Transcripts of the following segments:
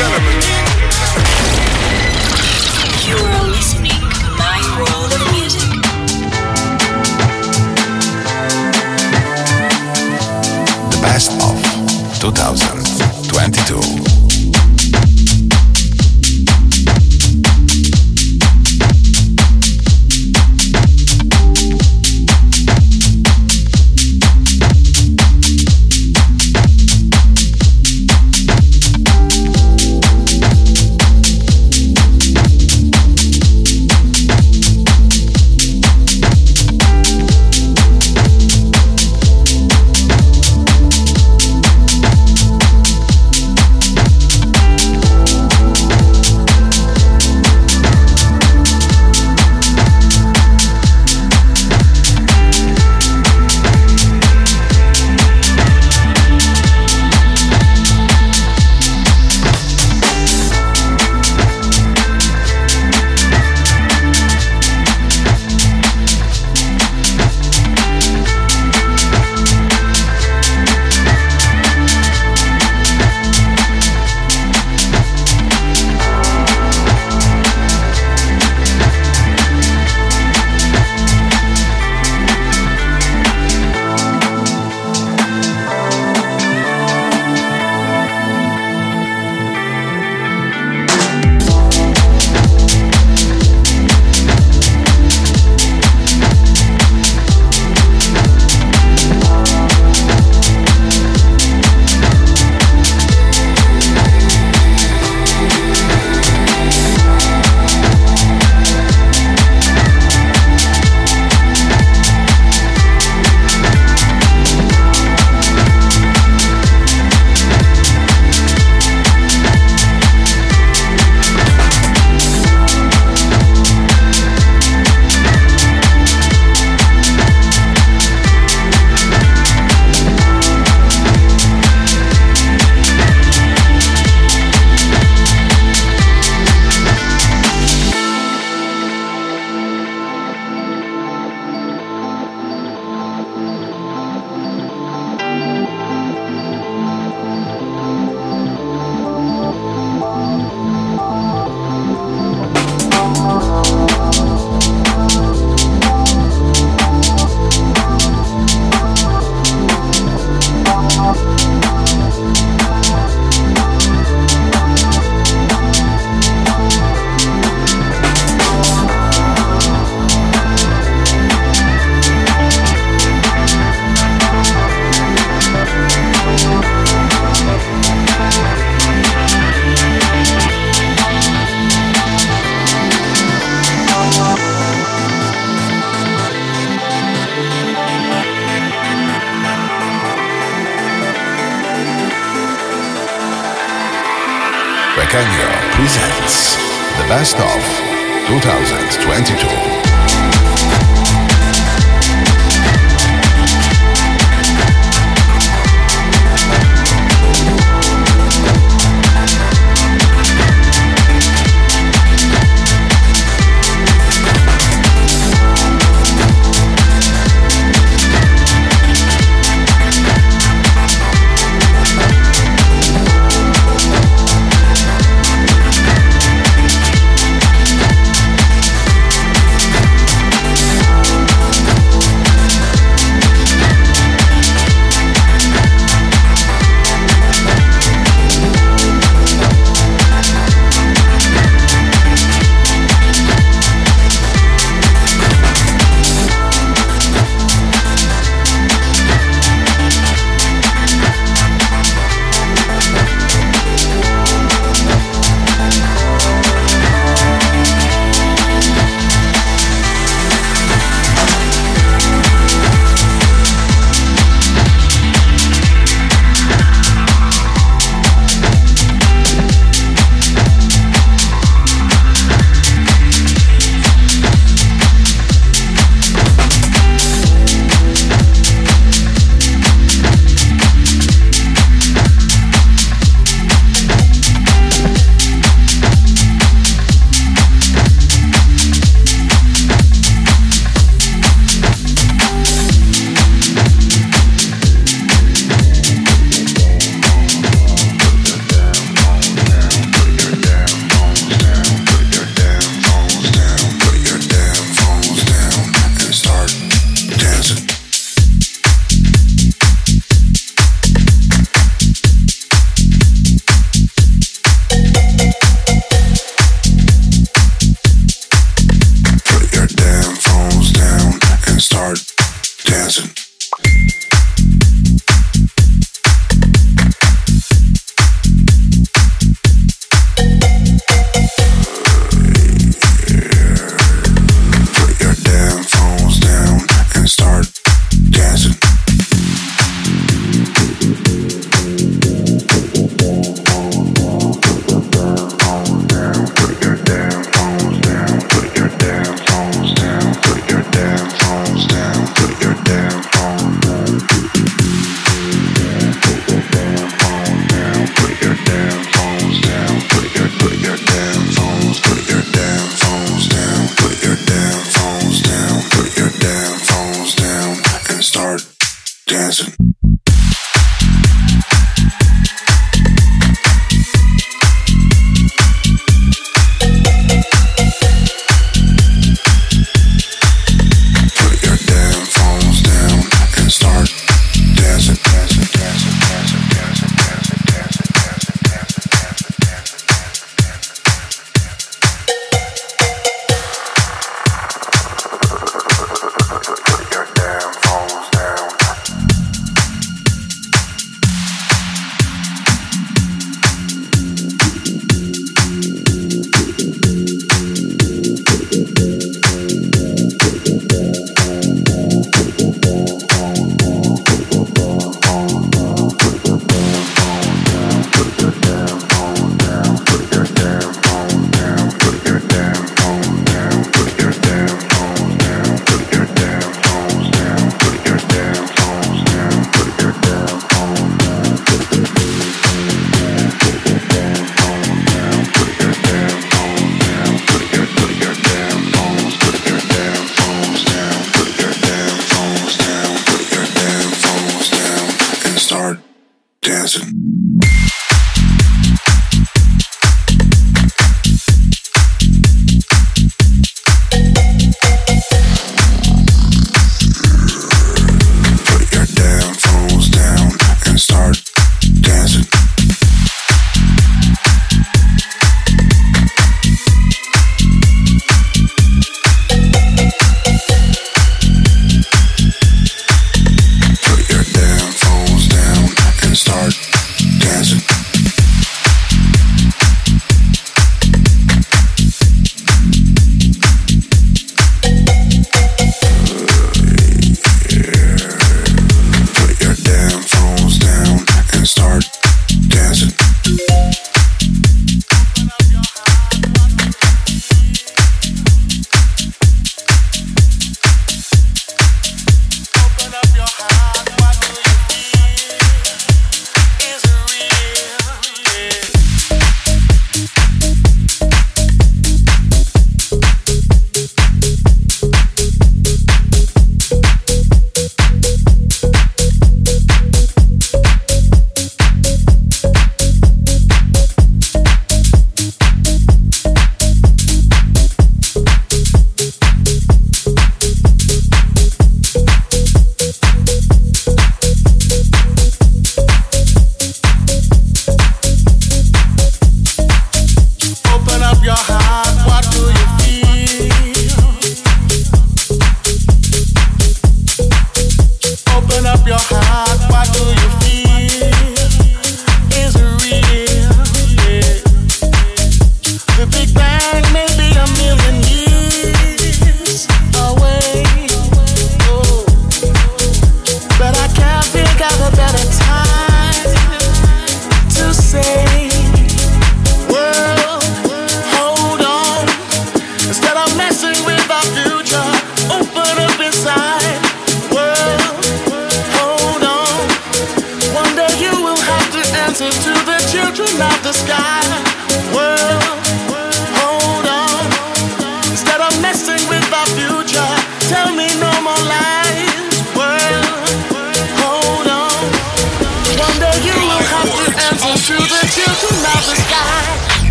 gentlemen.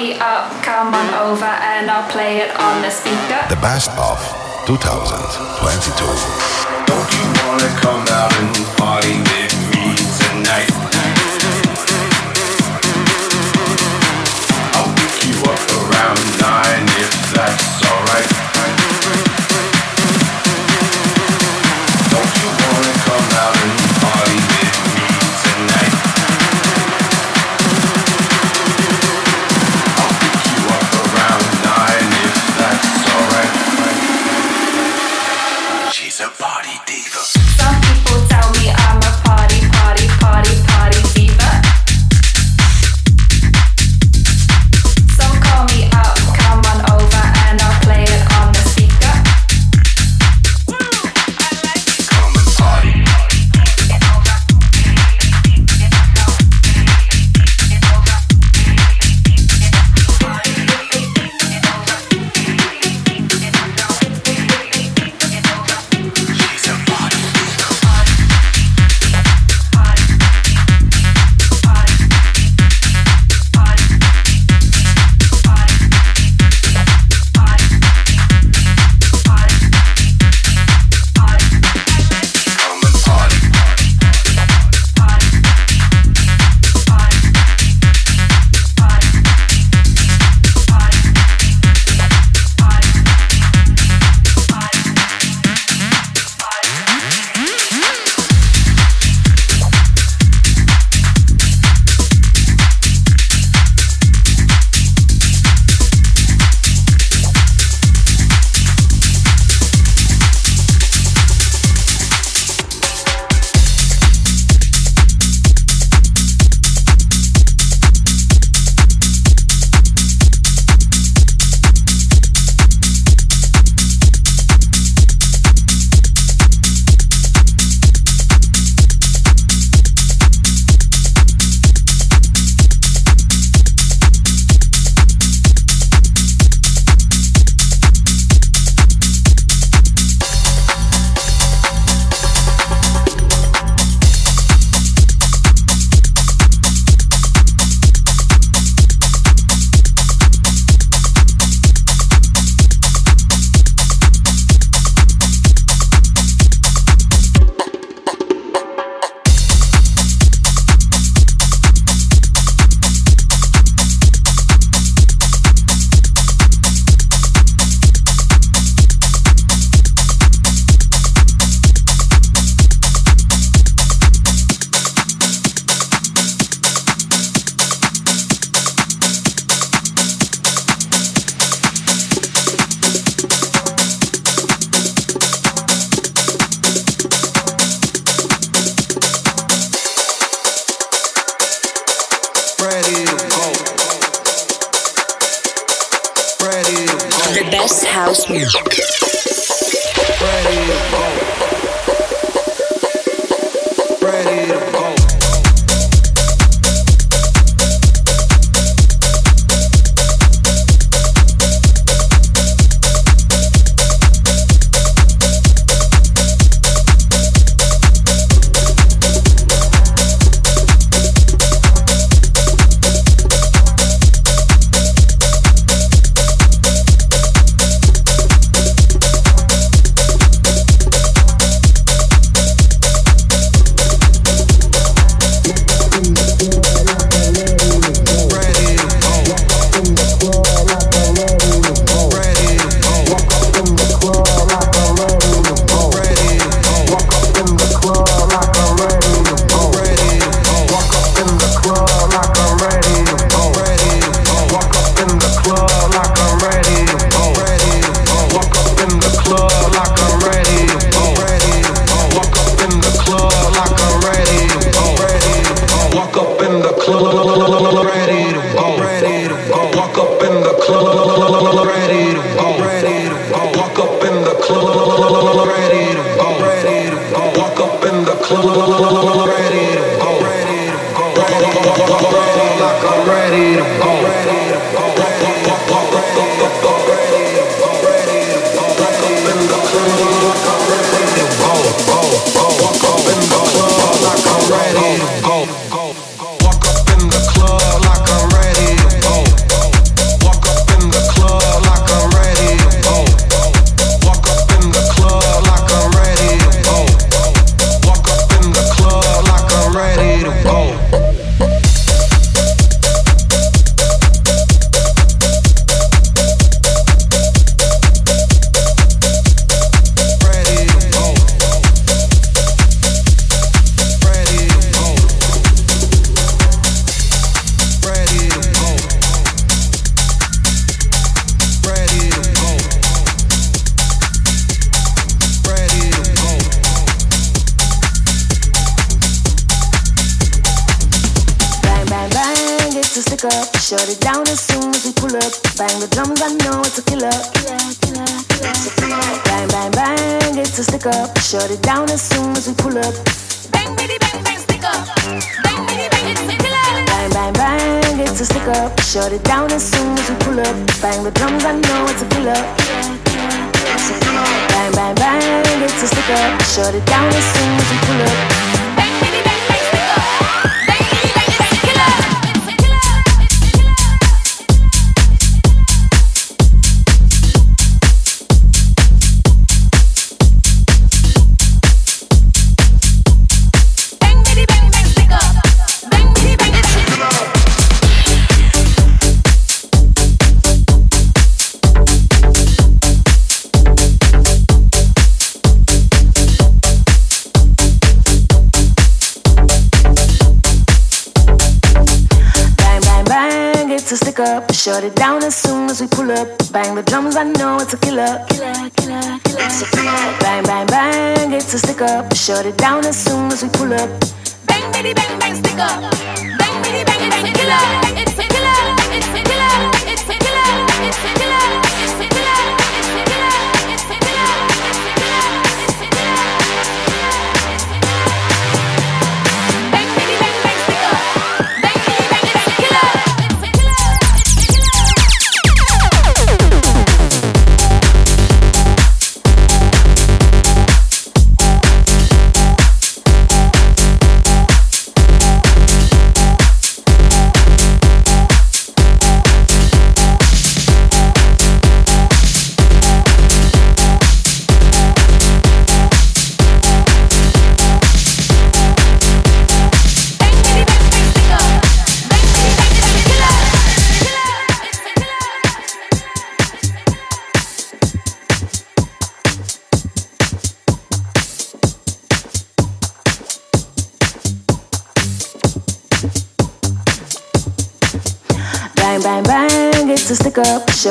me up, come on over, and I'll play it on the speaker. The best of 2022. Don't you wanna come out and party with me tonight? I'll pick you up around nine if that's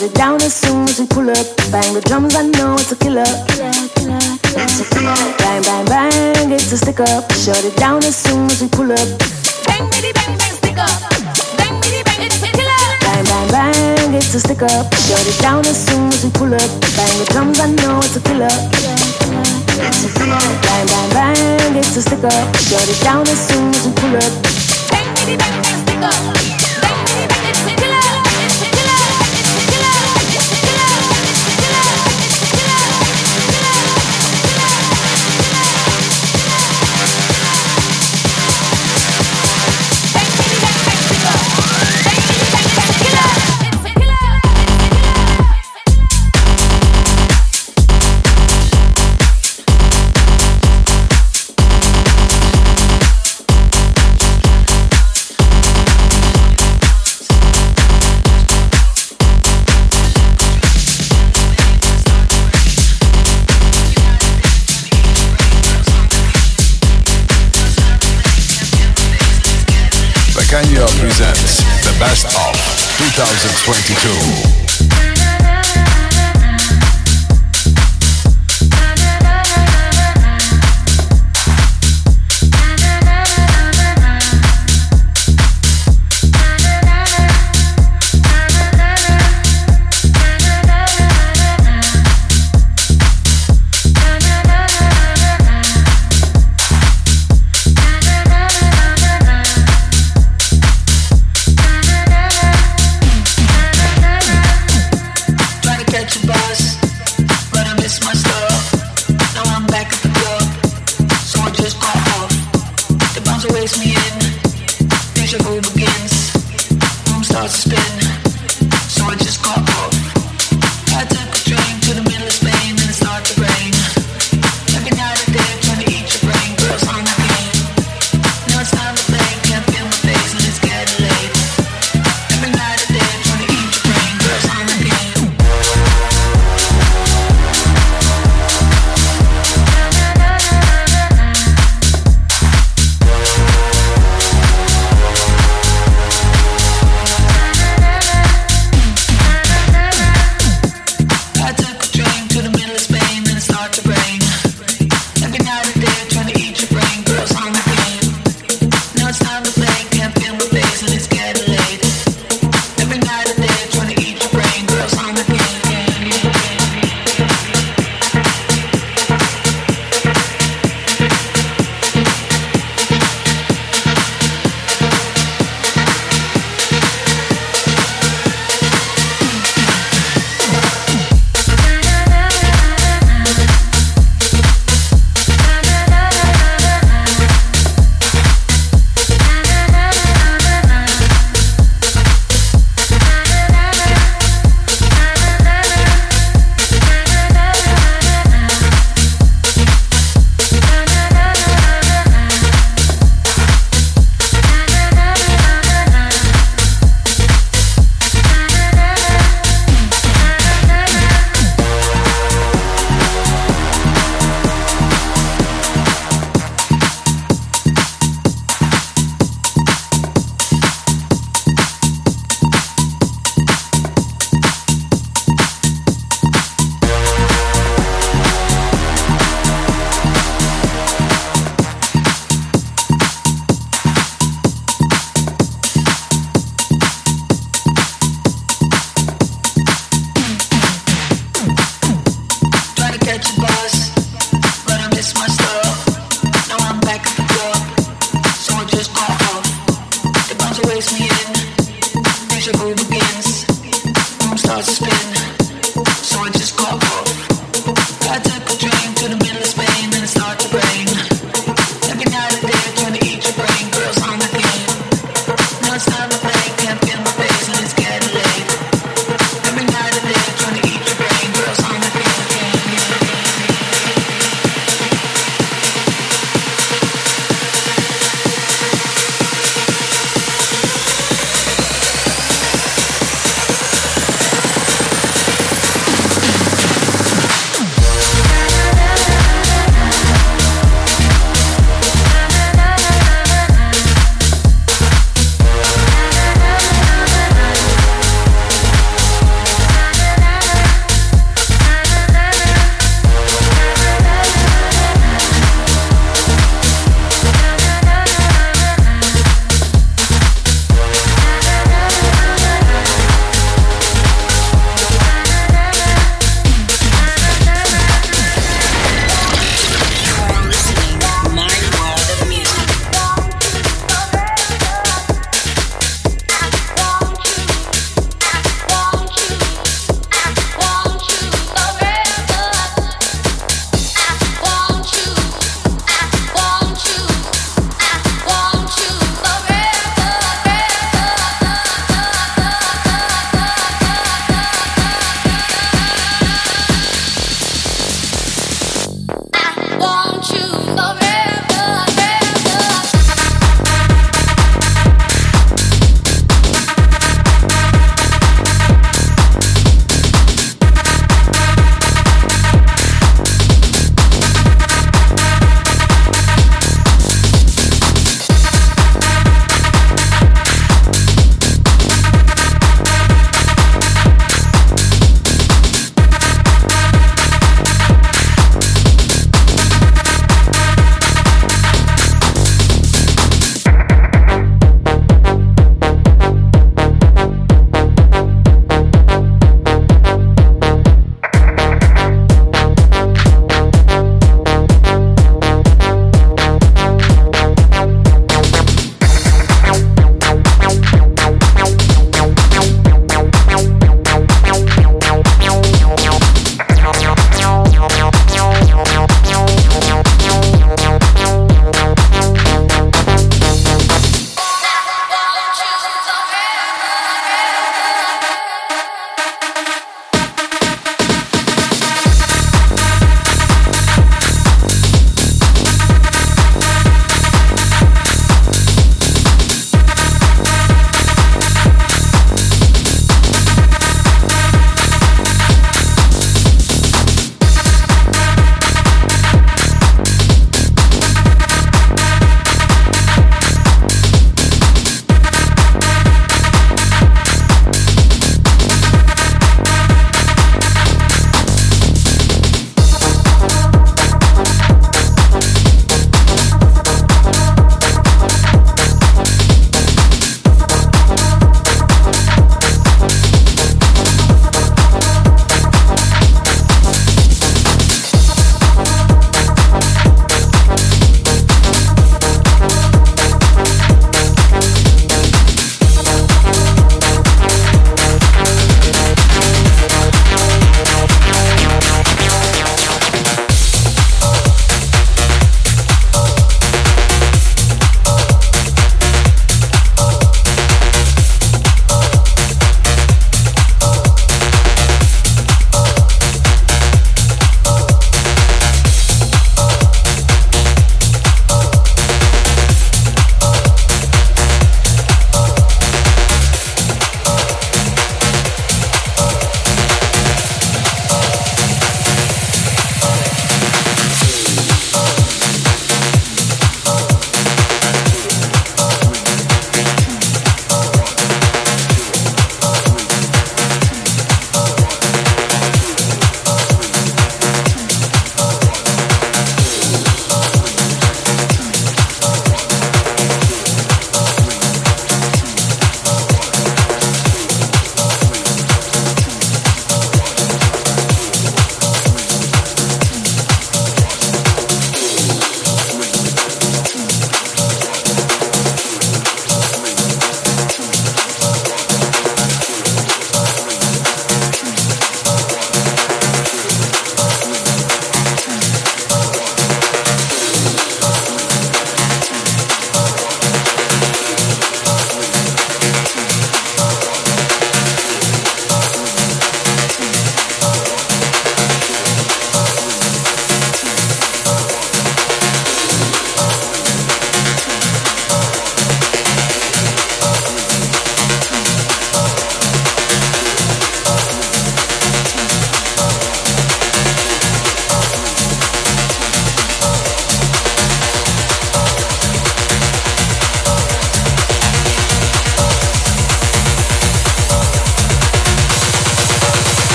Shut it down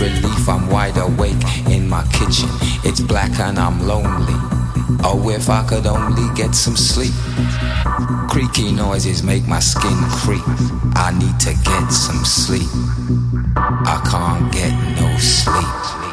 relief, I'm wide awake in my kitchen. It's black and I'm lonely. Oh, if I could only get some sleep. Creaky noises make my skin creep. I need to get some sleep. I can't get no sleep.